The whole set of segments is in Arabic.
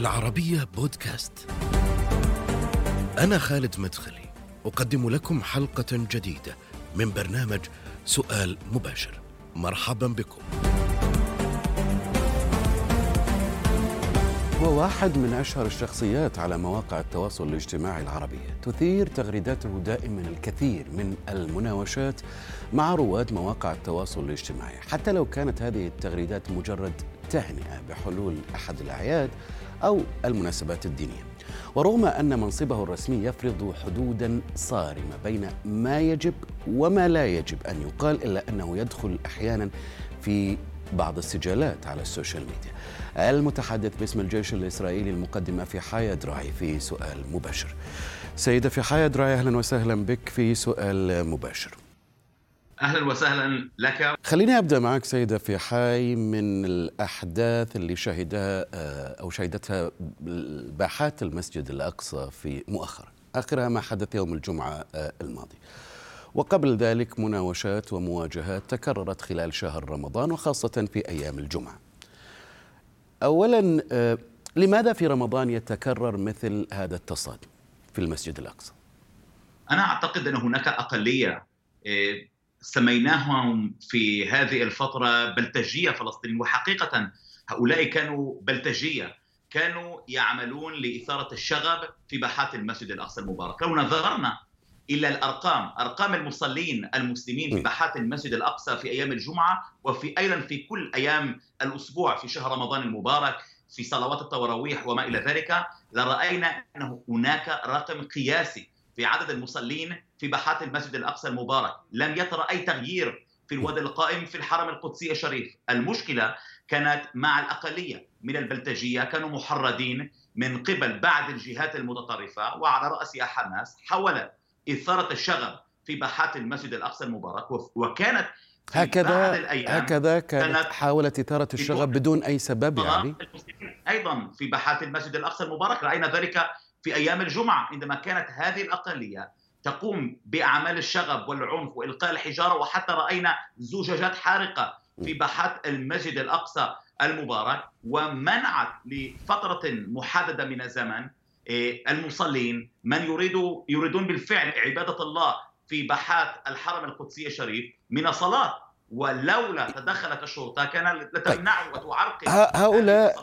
العربية بودكاست. أنا خالد مدخلي، أقدم لكم حلقة جديدة من برنامج سؤال مباشر. مرحبا بكم. هو واحد من أشهر الشخصيات على مواقع التواصل الاجتماعي العربية تثير تغريداته دائما الكثير من المناوشات مع رواد مواقع التواصل الاجتماعي حتى لو كانت هذه التغريدات مجرد تهنئة بحلول أحد الأعياد أو المناسبات الدينية. ورغم أن منصبه الرسمي يفرض حدودا صارمة بين ما يجب وما لا يجب أن يقال إلا أنه يدخل أحيانا في بعض السجالات على السوشيال ميديا. المتحدث باسم الجيش الإسرائيلي المقدمة في حياة دراعي في سؤال مباشر. سيدة في حياة دراعي أهلا وسهلا بك في سؤال مباشر. أهلا وسهلا لك. خليني أبدأ معك سيدة في حي من الأحداث اللي شهدها أو شهدتها باحات المسجد الأقصى في مؤخرا آخرها ما حدث يوم الجمعة الماضي. وقبل ذلك مناوشات ومواجهات تكررت خلال شهر رمضان وخاصة في أيام الجمعة. اولا لماذا في رمضان يتكرر مثل هذا التصادم في المسجد الأقصى؟ أنا أعتقد أن هناك أقلية سميناهم في هذه الفترة بلتجية فلسطين وحقيقة هؤلاء كانوا بلتجية. كانوا يعملون لإثارة الشغب في باحات المسجد الأقصى المبارك. لو نظرنا إلى الأرقام أرقام المصلين المسلمين في باحات المسجد الأقصى في أيام الجمعة وفي أيضا في كل أيام الأسبوع في شهر رمضان المبارك في صلوات التراويح وما إلى ذلك لرأينا أنه هناك رقم قياسي في عدد المصلين في باحات المسجد الأقصى المبارك، لم يطرا أي تغيير في الوضع القائم في الحرم القدسي الشريف، المشكلة كانت مع الأقلية من البلتجية كانوا محردين من قبل بعض الجهات المتطرفة وعلى راسها حماس حاولت إثارة الشغب في باحات المسجد الأقصى المبارك. وكانت هكذا هكذا كانت حاولت إثارة الشغب بدون أي سبب يعني. أيضا في باحات المسجد الأقصى المبارك. رأينا ذلك في أيام الجمعة عندما كانت هذه الأقلية تقوم بأعمال الشغب والعنف وإلقاء الحجارة وحتى رأينا زجاجات حارقة في باحات المسجد الأقصى المبارك ومنعت لفترة محددة من الزمن المصلين من يريدوا يريدون بالفعل عبادة الله في باحات الحرم القدسي الشريف من الصلاة. ولولا تدخلت الشرطة كان لتمنعه وتعرقل هؤلاء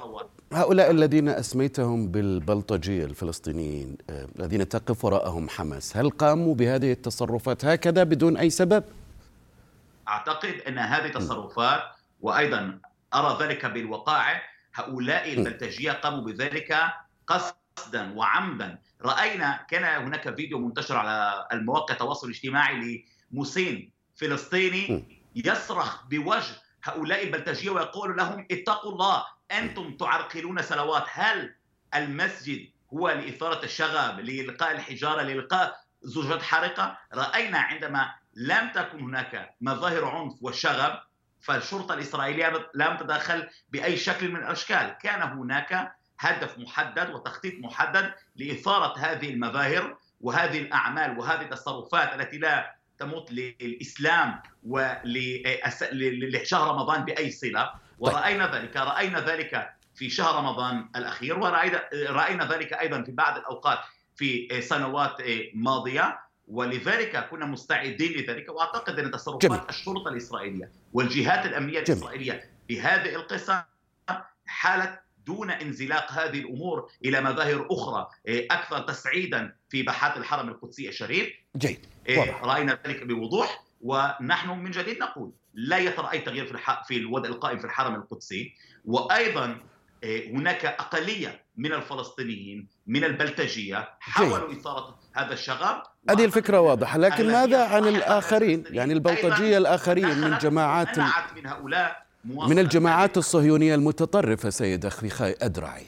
هؤلاء الذين أسميتهم بالبلطجيه الفلسطينيين الذين تقف وراءهم حماس هل قاموا بهذه التصرفات هكذا بدون أي سبب؟ أعتقد أن هذه التصرفات وأيضا أرى ذلك بالوقائع هؤلاء البلطجية قاموا بذلك قصدا وعمدا. رأينا كان هناك فيديو منتشر على المواقع التواصل الاجتماعي لمسين فلسطيني يصرخ بوجه هؤلاء البلطجيه ويقول لهم اتقوا الله أنتم تعرقلون صلوات هل المسجد هو لإثارة الشغب لإلقاء الحجارة لإلقاء زجاجات حارقة؟ رأينا عندما لم تكن هناك مظاهر عنف والشغب فالشرطة الإسرائيلية لم تتدخل بأي شكل من الأشكال. كان هناك هدف محدد وتخطيط محدد لإثارة هذه المظاهر وهذه الأعمال وهذه التصرفات التي لا تمت للإسلام ولشهر رمضان بأي صلة ورأينا ذلك رأينا ذلك في شهر رمضان الأخير ورأينا رأينا ذلك أيضا في بعض الأوقات في سنوات ماضية ولذلك كنا مستعدين لذلك وأعتقد أن تصرفات جميل. الشرطة الإسرائيلية والجهات الأمنية جميل. الإسرائيلية بهذه القصة حالت دون انزلاق هذه الأمور إلى مظاهر أخرى. أكثر تسعيدا في باحات الحرم القدسي الشريف. جيد. رأينا ذلك بوضوح ونحن من جديد نقول لا يطرأ أي تغيير في. في الوضع القائم في الحرم القدسي. وأيضا هناك أقلية من الفلسطينيين من البلتجية حاولوا إثارة هذا الشغب. هذه الفكرة واضحة. لكن ماذا عن الآخرين؟ يعني البلطجيه الآخرين من جماعات من هؤلاء من الجماعات الصهيونية المتطرفة سيد أخي أدرعي.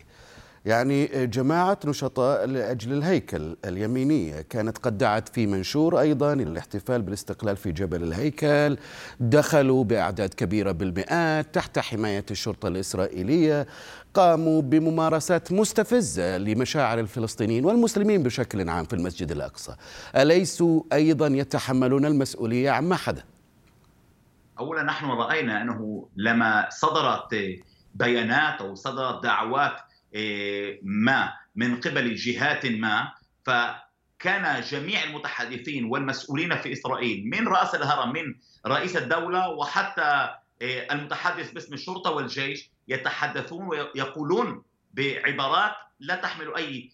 يعني جماعة نشطاء لأجل الهيكل اليمينية كانت قد دعت في منشور أيضا إلى الاحتفال بالاستقلال في جبل الهيكل. دخلوا بأعداد كبيرة بالمئات تحت حماية الشرطة الإسرائيلية. قاموا بممارسات مستفزة لمشاعر الفلسطينيين والمسلمين بشكل عام في المسجد الأقصى. أليسوا أيضا يتحملون المسؤولية عما حدث؟ أولا نحن رأينا أنه لما صدرت بيانات أو صدرت دعوات ما من قبل جهات ما فكان جميع المتحدثين والمسؤولين في إسرائيل من رأس الهرم من رئيس الدولة وحتى المتحدث باسم الشرطة والجيش يتحدثون ويقولون بعبارات لا تحمل أي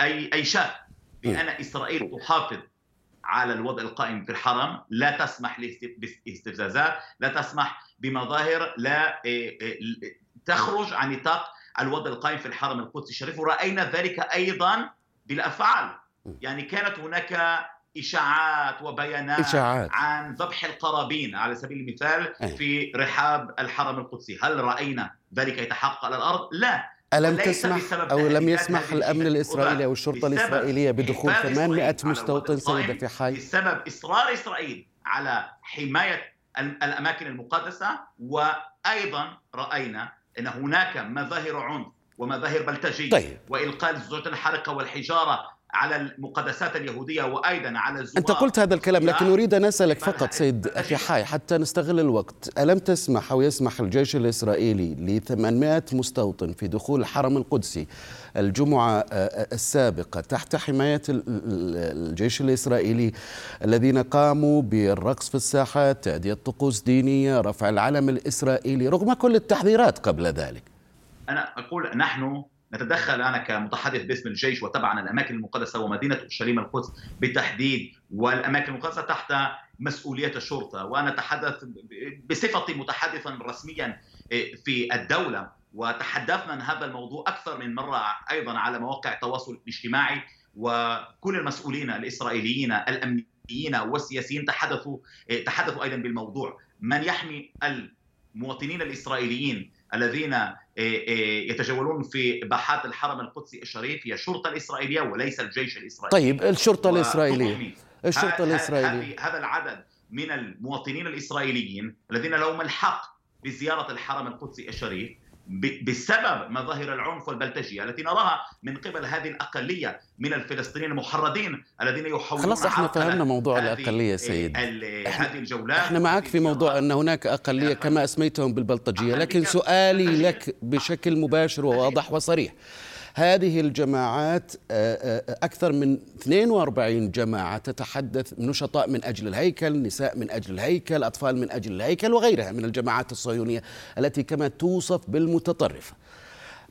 أي أي شك. بان إسرائيل تحافظ على الوضع القائم في الحرم لا تسمح باستفزازات لا تسمح بمظاهر لا إيه، إيه، تخرج عن نطاق الوضع القائم في الحرم القدسي الشريف. ورأينا ذلك أيضا بالأفعال. يعني كانت هناك إشاعات وبيانات إشاعات. عن ذبح القرابين على سبيل المثال في رحاب الحرم القدسي. هل رأينا ذلك يتحقق على الأرض؟ لا. ألم تسمح أو لم يسمح الأمن الإسرائيلي أو الشرطة الإسرائيلية بدخول 800 مستوطن سيدة في حي بسبب إصرار إسرائيل على حماية الأماكن المقدسة وأيضا رأينا أن هناك مظاهر عنف ومظاهر بلتجية طيب. وإلقاء الزجاجات الحرقة والحجارة على المقدسات اليهودية وأيضا على الزوار أنت قلت هذا الكلام لكن أريد أن أسألك فقط سيد أخي حاي حتى نستغل الوقت ألم تسمح أو يسمح الجيش الإسرائيلي ل 800 مستوطن في دخول الحرم القدسي الجمعة السابقة تحت حماية الجيش الإسرائيلي الذين قاموا بالرقص في الساحات تأدية طقوس دينية رفع العلم الإسرائيلي رغم كل التحذيرات قبل ذلك؟ أنا أقول نحن نتدخل أنا كمتحدث باسم الجيش وتبعا الأماكن المقدسة ومدينة أورشليم القدس بالتحديد والأماكن المقدسة تحت مسؤولية الشرطة. وأنا أتحدث بصفتي متحدثا رسميا إيه، في الدولة. وتحدثنا عن هذا الموضوع أكثر من مرة أيضا على مواقع التواصل الاجتماعي. وكل المسؤولين الإسرائيليين الأمنيين والسياسيين تحدثوا إيه، تحدثوا أيضا بالموضوع. من يحمي المواطنين الإسرائيليين الذين آه، آه، يتجولون في باحات الحرم القدسي الشريف هي الشرطة الإسرائيلية وليس الجيش الإسرائيلي. طيب الشرطة الإسرائيلية. الشرطة الإسرائيلية. هذا العدد من المواطنين الإسرائيليين الذين لهم الحق بزيارة الحرم القدسي الشريف بسبب مظاهر العنف والبلتجيه التي نراها من قبل هذه الأقلية من الفلسطينيين المحرضين الذين يحاولون خلاص إحنا فهمنا موضوع الأقلية سيد. هذه الجولات إحنا معك في موضوع ان هناك أقلية كما أسميتهم بالبلطجية لكن سؤالي لك بشكل مباشر وواضح وصريح. هذه الجماعات آه، آه، أكثر من 42 جماعة تتحدث نشطاء من أجل الهيكل نساء من أجل الهيكل أطفال من أجل الهيكل وغيرها من الجماعات الصهيونية التي كما توصف بالمتطرفة.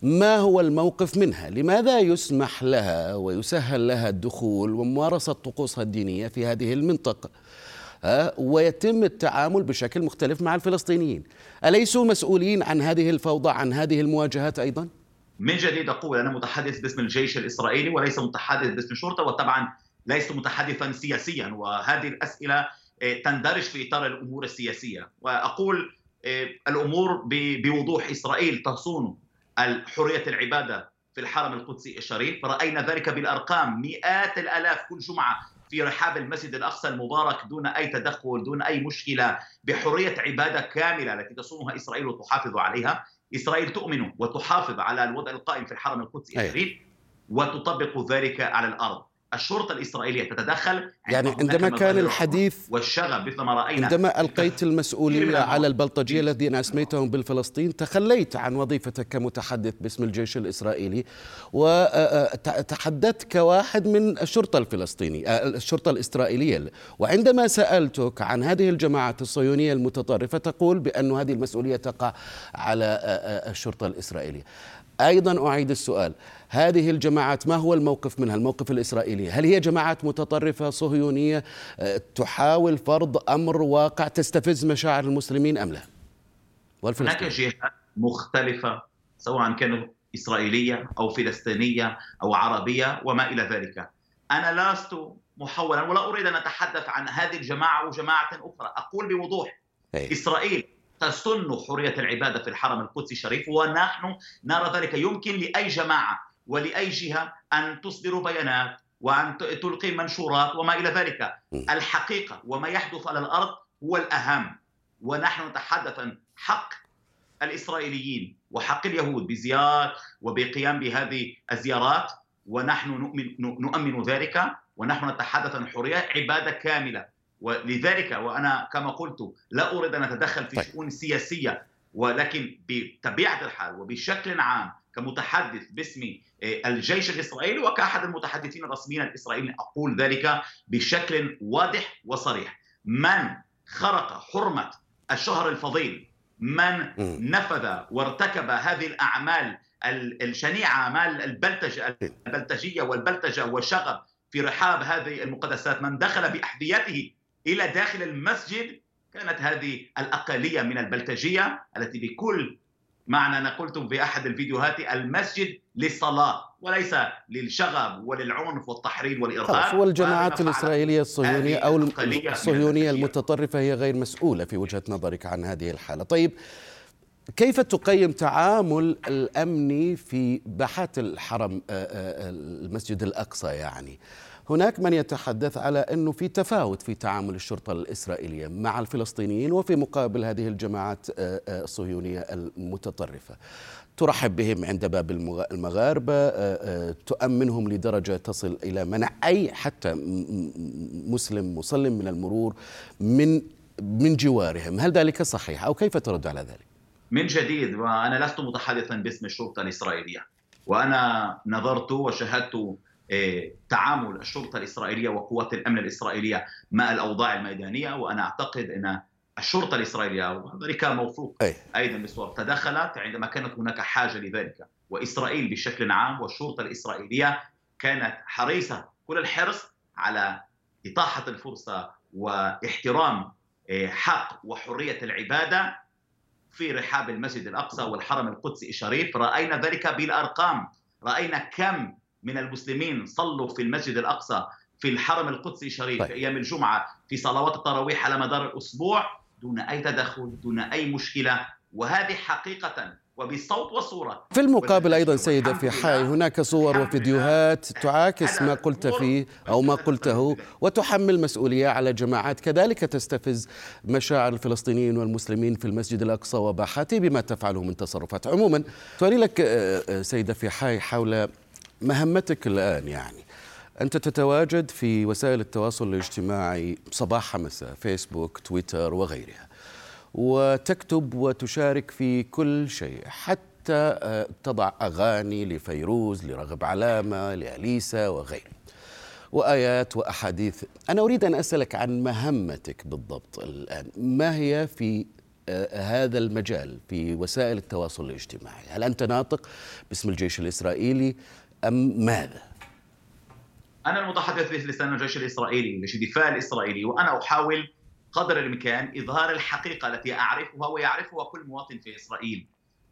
ما هو الموقف منها؟ لماذا يسمح لها ويسهل لها الدخول وممارسة طقوسها الدينية في هذه المنطقة؟ ويتم التعامل بشكل مختلف مع الفلسطينيين. أليسوا مسؤولين عن هذه الفوضى عن هذه المواجهات أيضا؟ من جديد أقول أنا متحدث باسم الجيش الإسرائيلي وليس متحدث باسم الشرطه وطبعا ليس متحدثا سياسيا وهذه الأسئلة آه، تندرج في إطار الأمور السياسية. وأقول آه، الأمور بوضوح إسرائيل تصون حريه العبادة في الحرم القدسي الشريف. رأينا ذلك بالأرقام مئات الآلاف كل جمعة في رحاب المسجد الأقصى المبارك دون أي تدخل دون أي مشكلة بحرية عبادة كاملة التي تصونها إسرائيل وتحافظ عليها. إسرائيل تؤمن وتحافظ على الوضع القائم في الحرم القدسي الشريف وتطبق ذلك على الأرض. الشرطة الإسرائيلية تتدخل يعني عندما كان الحديث والشغب مثل ما رأينا عندما ألقيت المسؤولية على البلطجية الذين أسميتهم بالفلسطين تخليت عن وظيفتك كمتحدث باسم الجيش الإسرائيلي وتحدثت كواحد من الشرطة الفلسطينية الشرطة الإسرائيلية. وعندما سألتك عن هذه الجماعات الصهيونية المتطرفة تقول بأن هذه المسؤولية تقع على الشرطة الإسرائيلية. أيضا أعيد السؤال. هذه الجماعات ما هو الموقف منها؟ الموقف الإسرائيلي. هل هي جماعات متطرفة صهيونية آه، تحاول فرض أمر واقع تستفز مشاعر المسلمين أم لا؟ هناك جهات مختلفة سواء كانوا إسرائيلية أو فلسطينية أو عربية وما إلى ذلك. أنا لست محولا ولا أريد أن أتحدث عن هذه الجماعة أو جماعة أخرى. أقول بوضوح أي. إسرائيل تسن حرية العبادة في الحرم القدسي الشريف ونحن نرى ذلك. يمكن لأي جماعة ولاي جهه أن تصدر بيانات وأن تلقي منشورات وما إلى ذلك. الحقيقة وما يحدث على الأرض هو الأهم. ونحن نتحدث عن حق الإسرائيليين وحق اليهود بزيارة وبقيام بهذه الزيارات. ونحن نؤمن نؤمن ذلك. ونحن نتحدث عن حرية عبادة كاملة. ولذلك وأنا كما قلت لا أريد أن أتدخل في طيب. شؤون سياسية. ولكن بطبيعة الحال وبشكل عام كمتحدث باسم آه، الجيش الإسرائيلي وكأحد المتحدثين الرسميين الإسرائيليين. أقول ذلك بشكل واضح وصريح. من خرق حرمة الشهر الفضيل من نفذ وارتكب هذه الأعمال الشنيعة أعمال البلتجه البلتجية والبلتجة والشغب في رحاب هذه المقدسات من دخل بأحذيته إلى داخل المسجد كانت هذه الأقلية من البلتجية التي بكل معنى أنا قلت في أحد الفيديوهات المسجد للصلاة وليس للشغب وللعنف والتحريض والإرهاب. والجماعات الإسرائيلية الصهيونية أو الصهيونية المتطرفة هي غير مسؤولة في وجهة نظرك عن هذه الحالة. طيب كيف تقيم تعامل الأمني في باحات الحرم آه، آه، المسجد الأقصى يعني؟ هناك من يتحدث على أنه في تفاوت في تعامل الشرطة الإسرائيلية مع الفلسطينيين وفي مقابل هذه الجماعات آه، الصهيونية المتطرفة. ترحب بهم عند باب المغاربة تؤمنهم لدرجة تصل إلى منع أي حتى مسلم مسلم من المرور من من جوارهم. هل ذلك صحيح أو كيف ترد على ذلك؟ من جديد وأنا لست متحدثا باسم الشرطة الإسرائيلية وأنا نظرت وشاهدت آه، تعامل الشرطة الإسرائيلية وقوات الأمن الإسرائيلية مع الأوضاع الميدانية وأنا أعتقد أن الشرطة الإسرائيلية وذلك موثوق أيضا بصور تدخلت عندما كانت هناك حاجة لذلك وإسرائيل بشكل عام والشرطة الإسرائيلية كانت حريصة كل الحرص على إطاحة الفرصة واحترام آه، حق وحرية العبادة في رحاب المسجد الأقصى والحرم القدسي الشريف رأينا ذلك بالأرقام. رأينا كم من المسلمين صلوا في المسجد الأقصى في الحرم القدسي الشريف طيب. في أيام الجمعة في صلوات التراويح على مدار الأسبوع دون أي تدخل دون أي مشكلة. وهذه حقيقة وبالصوت والصورة في المقابل أيضا سيدة في حي هناك صور وفيديوهات تعاكس ما قلت فيه أو ما قلته وتحمل مسؤولية على جماعات. كذلك تستفز مشاعر الفلسطينيين والمسلمين في المسجد الأقصى وباحته بما تفعله من تصرفات. عموما سؤالي لك آه، آه، سيدة في حي حول مهمتك الآن يعني. أنت تتواجد في وسائل التواصل الاجتماعي صباح مساء فيسبوك تويتر وغيرها وتكتب وتشارك في كل شيء حتى آه، تضع أغاني لفيروز لرغب علامة لأليسا وغيره. وآيات وأحاديث. أنا أريد أن أسألك عن مهمتك بالضبط الآن. ما هي في آه، هذا المجال في وسائل التواصل الاجتماعي؟ هل أنت ناطق باسم الجيش الإسرائيلي أم ماذا؟ أنا المتحدث باسم الجيش الإسرائيلي لجيش الدفاع الإسرائيلي وأنا أحاول قدر الإمكان إظهار الحقيقة التي أعرفها ويعرفها كل مواطن في إسرائيل.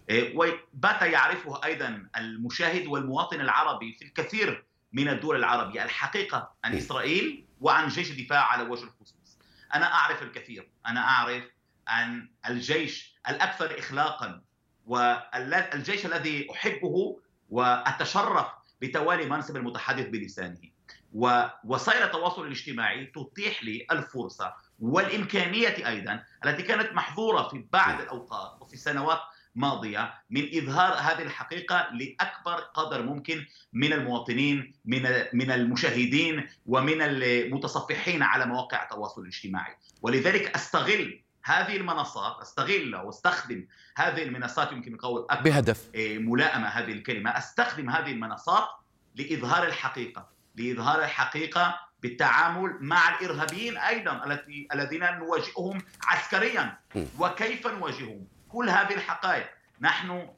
إيه، وبات يعرفها أيضا المشاهد والمواطن العربي في الكثير من الدول العربية الحقيقة عن إسرائيل وعن جيش الدفاع على وجه الخصوص. أنا أعرف الكثير. أنا أعرف عن الجيش الأكثر اخلاقا والجيش الذي أحبه وأتشرف بتوالي منصب المتحدث بلسانه. ووسائل التواصل الاجتماعي تتيح لي الفرصة والإمكانية أيضا التي كانت محظورة في بعض الأوقات وفي سنوات ماضية من إظهار هذه الحقيقة لأكبر قدر ممكن من المواطنين من من المشاهدين ومن المتصفحين على مواقع التواصل الاجتماعي. ولذلك أستغل هذه المنصات أستغل وأستخدم هذه المنصات يمكن القول بهدف. إيه، ملائمة هذه الكلمة. أستخدم هذه المنصات لإظهار الحقيقة لإظهار الحقيقة بالتعامل مع الإرهابيين أيضا التي الذين نواجههم عسكريا. وكيف نواجههم؟ كل هذه الحقائق. نحن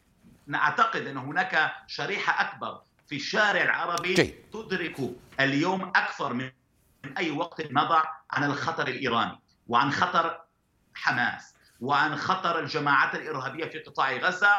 نعتقد أن هناك شريحة أكبر في الشارع العربي جي. تدرك اليوم أكثر من أي وقت مضى عن الخطر الإيراني وعن خطر حماس وعن خطر الجماعات الإرهابية في قطاع غزة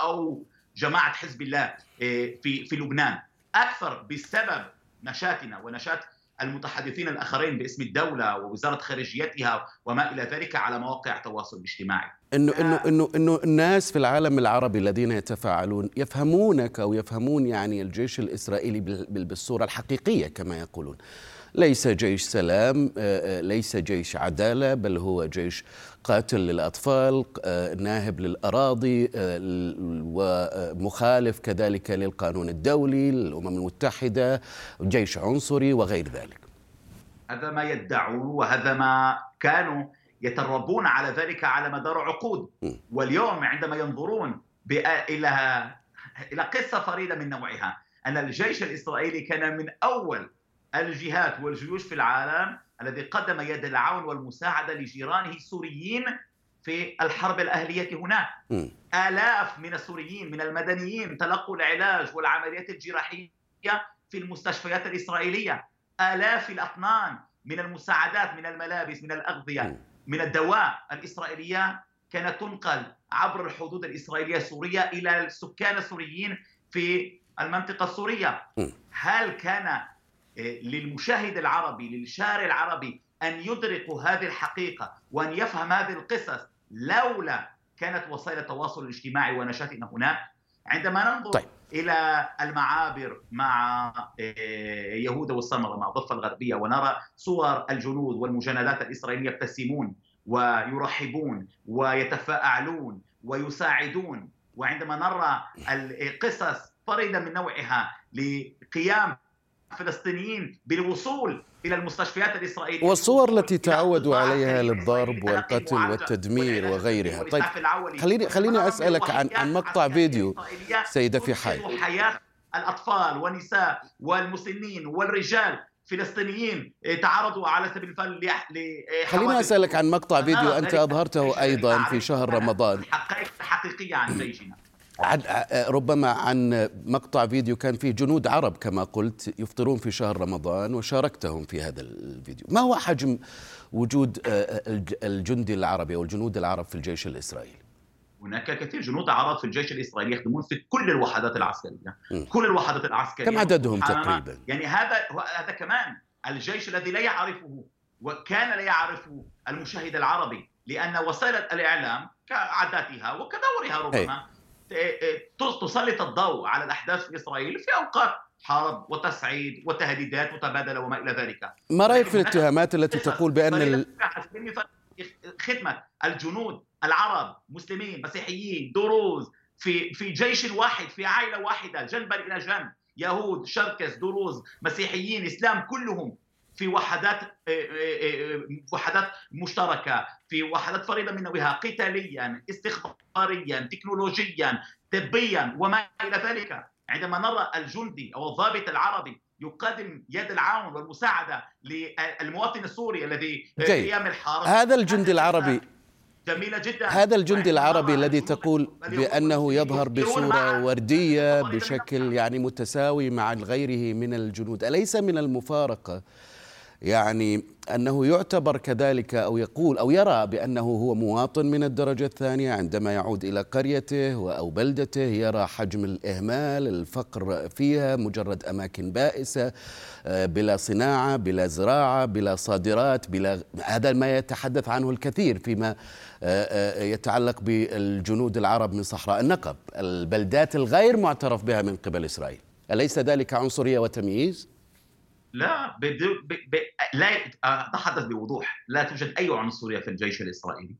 أو جماعة حزب الله إيه، في في لبنان. أكثر بسبب نشاتنا ونشات المتحدثين الآخرين باسم الدولة ووزارة خارجيتها وما إلى ذلك على مواقع التواصل الاجتماعي. إنه إنه إنه إنه الناس في العالم العربي الذين يتفاعلون يفهمونك أو يفهمون يعني الجيش الإسرائيلي بالصورة الحقيقية كما يقولون. ليس جيش سلام آه، آه، ليس جيش عدالة بل هو جيش قاتل للأطفال آه، ناهب للأراضي ومخالف كذلك للقانون الدولي للأمم المتحدة جيش عنصري وغير ذلك. هذا ما يدعون وهذا ما كانوا يتربون على ذلك على مدار عقود. واليوم عندما ينظرون إلى إلى قصة فريدة من نوعها أن الجيش الإسرائيلي كان من أول الجهات والجيوش في العالم الذي قدم يد العون والمساعدة لجيرانه السوريين في الحرب الأهلية هناك. م. آلاف من السوريين من المدنيين تلقوا العلاج والعمليات الجراحية في المستشفيات الإسرائيلية. آلاف الأطنان من المساعدات من الملابس من الأغذية من الدواء الإسرائيلية كانت تنقل عبر الحدود الإسرائيلية السورية إلى السكان السوريين في المنطقة السورية. هل كان للمشاهد العربي للشارع العربي أن يدركوا هذه الحقيقة وأن يفهم هذه القصص لولا كانت وسائل التواصل الاجتماعي ونشاتنا هناك عندما ننظر طيب. إلى المعابر مع آه، يهوذا والسمرة مع الضفه الغربية ونرى صور الجنود والمجندات الإسرائيلية يبتسمون ويرحبون ويتفاعلون ويساعدون وعندما نرى القصص فريدة من نوعها لقيام فلسطينيين بالوصول إلى المستشفيات الإسرائيلية. والصور التي تعودوا عليها للضرب والقتل والتدمير وغيرها. طيب خليني خليني أسألك عن عن مقطع فيديو سيدة في حي حياة الأطفال والنساء والمسنين والرجال. فلسطينيين تعرضوا على سبيل المثال خليني أسألك عن مقطع فيديو أنت أظهرته أيضا في شهر رمضان. حقيقية عن جيشنا عن ربما عن مقطع فيديو كان فيه جنود عرب كما قلت يفطرون في شهر رمضان وشاركتهم في هذا الفيديو. ما هو حجم وجود الجندي العربي أو الجنود العرب في الجيش الإسرائيلي؟ هناك كثير جنود عرب في الجيش الإسرائيلي يخدمون في كل الوحدات العسكرية. م. كل الوحدات العسكرية. كم عددهم تقريبا؟ يعني هذا هذا كمان الجيش الذي لا يعرفه وكان لا يعرفه المشاهد العربي لأن وسائل الإعلام كعاداتها وكدورها ربما تسلط الضوء على الأحداث في إسرائيل في أوقات حرب وتصعيد وتهديدات متبادله وما إلى ذلك. ما رأيك في الاتهامات التي تقول بأن ال... خدمة الجنود العرب مسلمين مسيحيين دروز في في جيش واحد في عائلة واحدة جنبا إلى جنب يهود شركس دروز مسيحيين إسلام كلهم في وحدات آه، آه، آه، وحدات مشتركة في وحدات فريدة من نوعها قتاليا استخباريا تكنولوجيا طبيا وما إلى ذلك. عندما نرى الجندي أو الضابط العربي يقدم يد العون والمساعدة للمواطن السوري الذي في أيام الحرب. هذا الجندي العربي جميلة جدا. هذا الجندي العربي الذي تقول بأنه يظهر بصورة وردية بشكل يعني متساوي مع غيره من الجنود. أليس من المفارقة يعني أنه يعتبر كذلك أو يقول أو يرى بأنه هو مواطن من الدرجة الثانية عندما يعود إلى قريته أو بلدته يرى حجم الإهمال الفقر فيها مجرد أماكن بائسة آه، بلا صناعة بلا زراعة بلا صادرات بلا هذا ما يتحدث عنه الكثير فيما آه، آه، يتعلق بالجنود العرب من صحراء النقب البلدات الغير معترف بها من قبل إسرائيل. أليس ذلك عنصرية وتمييز؟ لا بدو ب... ب... لا أتحدث بوضوح. لا توجد أي عنصرية في الجيش الإسرائيلي.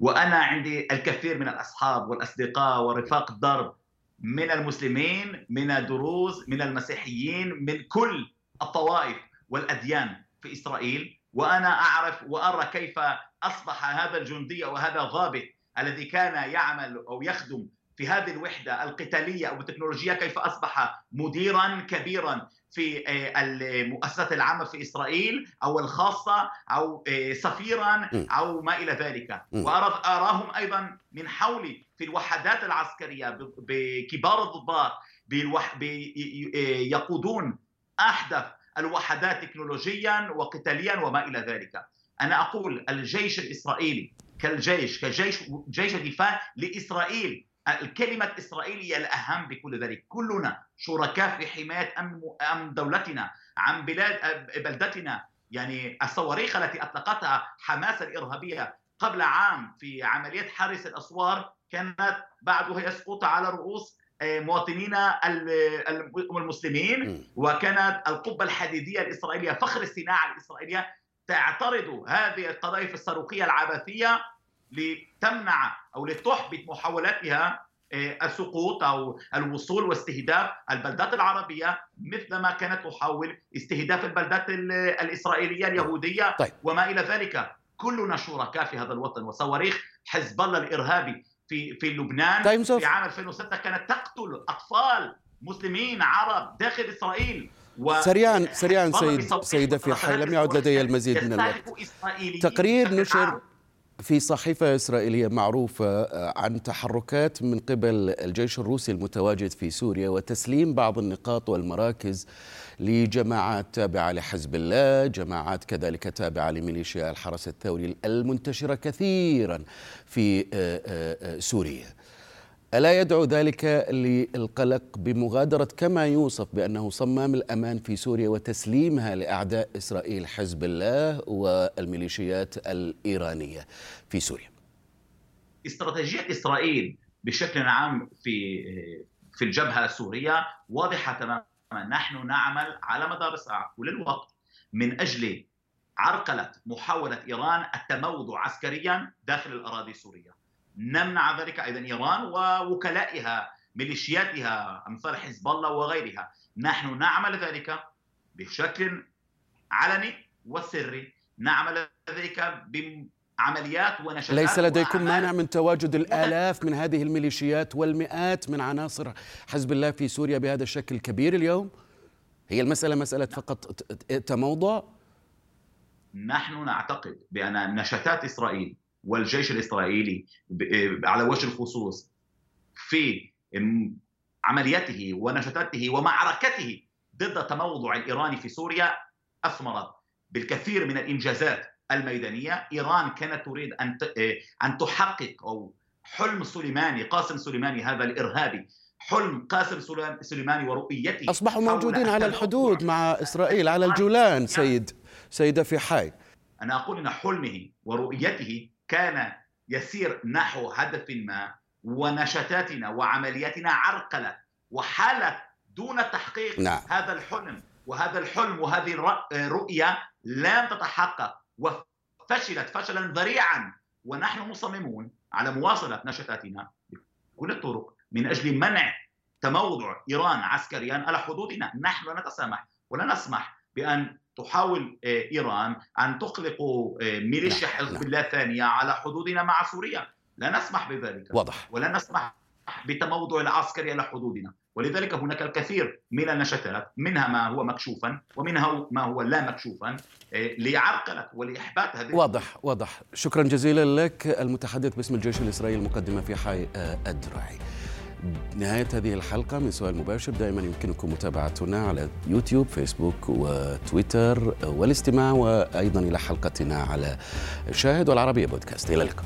وأنا عندي الكثير من الأصحاب والأصدقاء ورفاق الدرب من المسلمين من الدروز من المسيحيين من كل الطوائف والأديان في إسرائيل. وأنا أعرف وأرى كيف أصبح هذا الجندي أو هذا الضابط الذي كان يعمل أو يخدم في هذه الوحدة القتالية أو التكنولوجية كيف أصبح مديرا كبيرا في آه، المؤسسات العامة في إسرائيل أو الخاصة أو آه، سفيرا أو ما إلى ذلك. وأراهم أيضا من حولي في الوحدات العسكرية بكبار الضباط آه، يقودون أحدث الوحدات تكنولوجيا وقتاليا وما إلى ذلك. أنا أقول الجيش الإسرائيلي كالجيش كجيش جيش دفاع لإسرائيل الكلمة إسرائيل هي الأهم بكل ذلك. كلنا شركاء في حماية أمن دولتنا عن بلاد بلدتنا. يعني الصواريخ التي أطلقتها حماس الإرهابية قبل عام في عملية حارس الأسوار كانت بعدها يسقط على رؤوس آه، مواطنينا المسلمين. وكانت القبة الحديدية الإسرائيلية فخر الصناعة الإسرائيلية تعترض هذه القذائف الصاروخية العبثية لتمنع أو لتحبط محاولاتها آه، السقوط أو الوصول واستهداف البلدات العربية مثلما كانت تحاول استهداف البلدات الإسرائيلية اليهودية طيب. وما إلى ذلك كلنا شركاء في هذا الوطن وصواريخ حزب الله الإرهابي في في لبنان of- في عام 2006 كانت تقتل أطفال مسلمين عرب داخل إسرائيل و- سريعا سريعا سيد سيدة في حي لم يعد لدي المزيد من الوقت تقرير نشر. في صحيفة إسرائيلية معروفة آه، عن تحركات من قبل الجيش الروسي المتواجد في سوريا وتسليم بعض النقاط والمراكز لجماعات تابعة لحزب الله جماعات كذلك تابعة لميليشيا الحرس الثوري المنتشرة كثيرا في آه، آه، سوريا. ألا يدعو ذلك للقلق بمغادرة كما يوصف بأنه صمام الأمان في سوريا وتسليمها لأعداء إسرائيل حزب الله والميليشيات الإيرانية في سوريا استراتيجية إسرائيل بشكل عام في في الجبهة السورية واضحة تماما نحن نعمل على مدار الساعة كل الوقت من أجل عرقلة محاولة إيران التموضع عسكريا داخل الأراضي السورية. نمنع ذلك أيضا إيران ووكلائها ميليشياتها أمثال حزب الله وغيرها. نحن نعمل ذلك بشكل علني وسري، نعمل ذلك بعمليات ونشاطات ليس لديكم مانع من تواجد الآلاف من هذه الميليشيات والمئات من عناصر حزب الله في سوريا بهذا الشكل الكبير اليوم؟ هي المسألة مسألة فقط تموضع؟ نحن نعتقد بأن نشاتات إسرائيل والجيش الإسرائيلي ب- على وجه الخصوص في عملياته ونشاطاته ومعركته ضد التموضع الإيراني في سوريا أثمرت بالكثير من الإنجازات الميدانية، إيران كانت تريد أن ت- أن تحقق أو حلم سليماني قاسم سليماني هذا الإرهابي حلم قاسم سليم- سليماني ورؤيته أصبحوا حول موجودين على الحدود مع إسرائيل على الجولان سيد سيدة في حي أنا أقول أن حلمه ورؤيته كان يسير نحو هدف ما ونشاتاتنا وعملياتنا عرقلت وحالت دون تحقيق نعم. هذا الحلم. وهذا الحلم وهذه الر- الرؤية لم تتحقق وفشلت فشلا ذريعا. ونحن مصممون على مواصلة نشاتاتنا بكل الطرق من أجل منع تموضع إيران عسكريا على حدودنا. نحن لا نتسامح ولا نسمح بأن تحاول آه، إيران أن تطلق آه، ميليشيا حزب. الله ثانية على حدودنا مع سوريا، لا نسمح بذلك. واضح. ولا نسمح بتموضع العسكري على حدودنا، ولذلك هناك الكثير من النشاطات منها ما هو مكشوفا ومنها ما هو لا مكشوفا آه، لعرقله ولاحباط هذه واضح واضح. شكرا جزيلا لك المتحدث باسم الجيش الإسرائيلي المقدمة في حي الدرعي نهاية هذه الحلقة من سؤال مباشر دائما يمكنكم متابعتنا على يوتيوب فيسبوك وتويتر والاستماع وأيضا إلى حلقتنا على شاهد والعربية بودكاست. إلى اللقاء.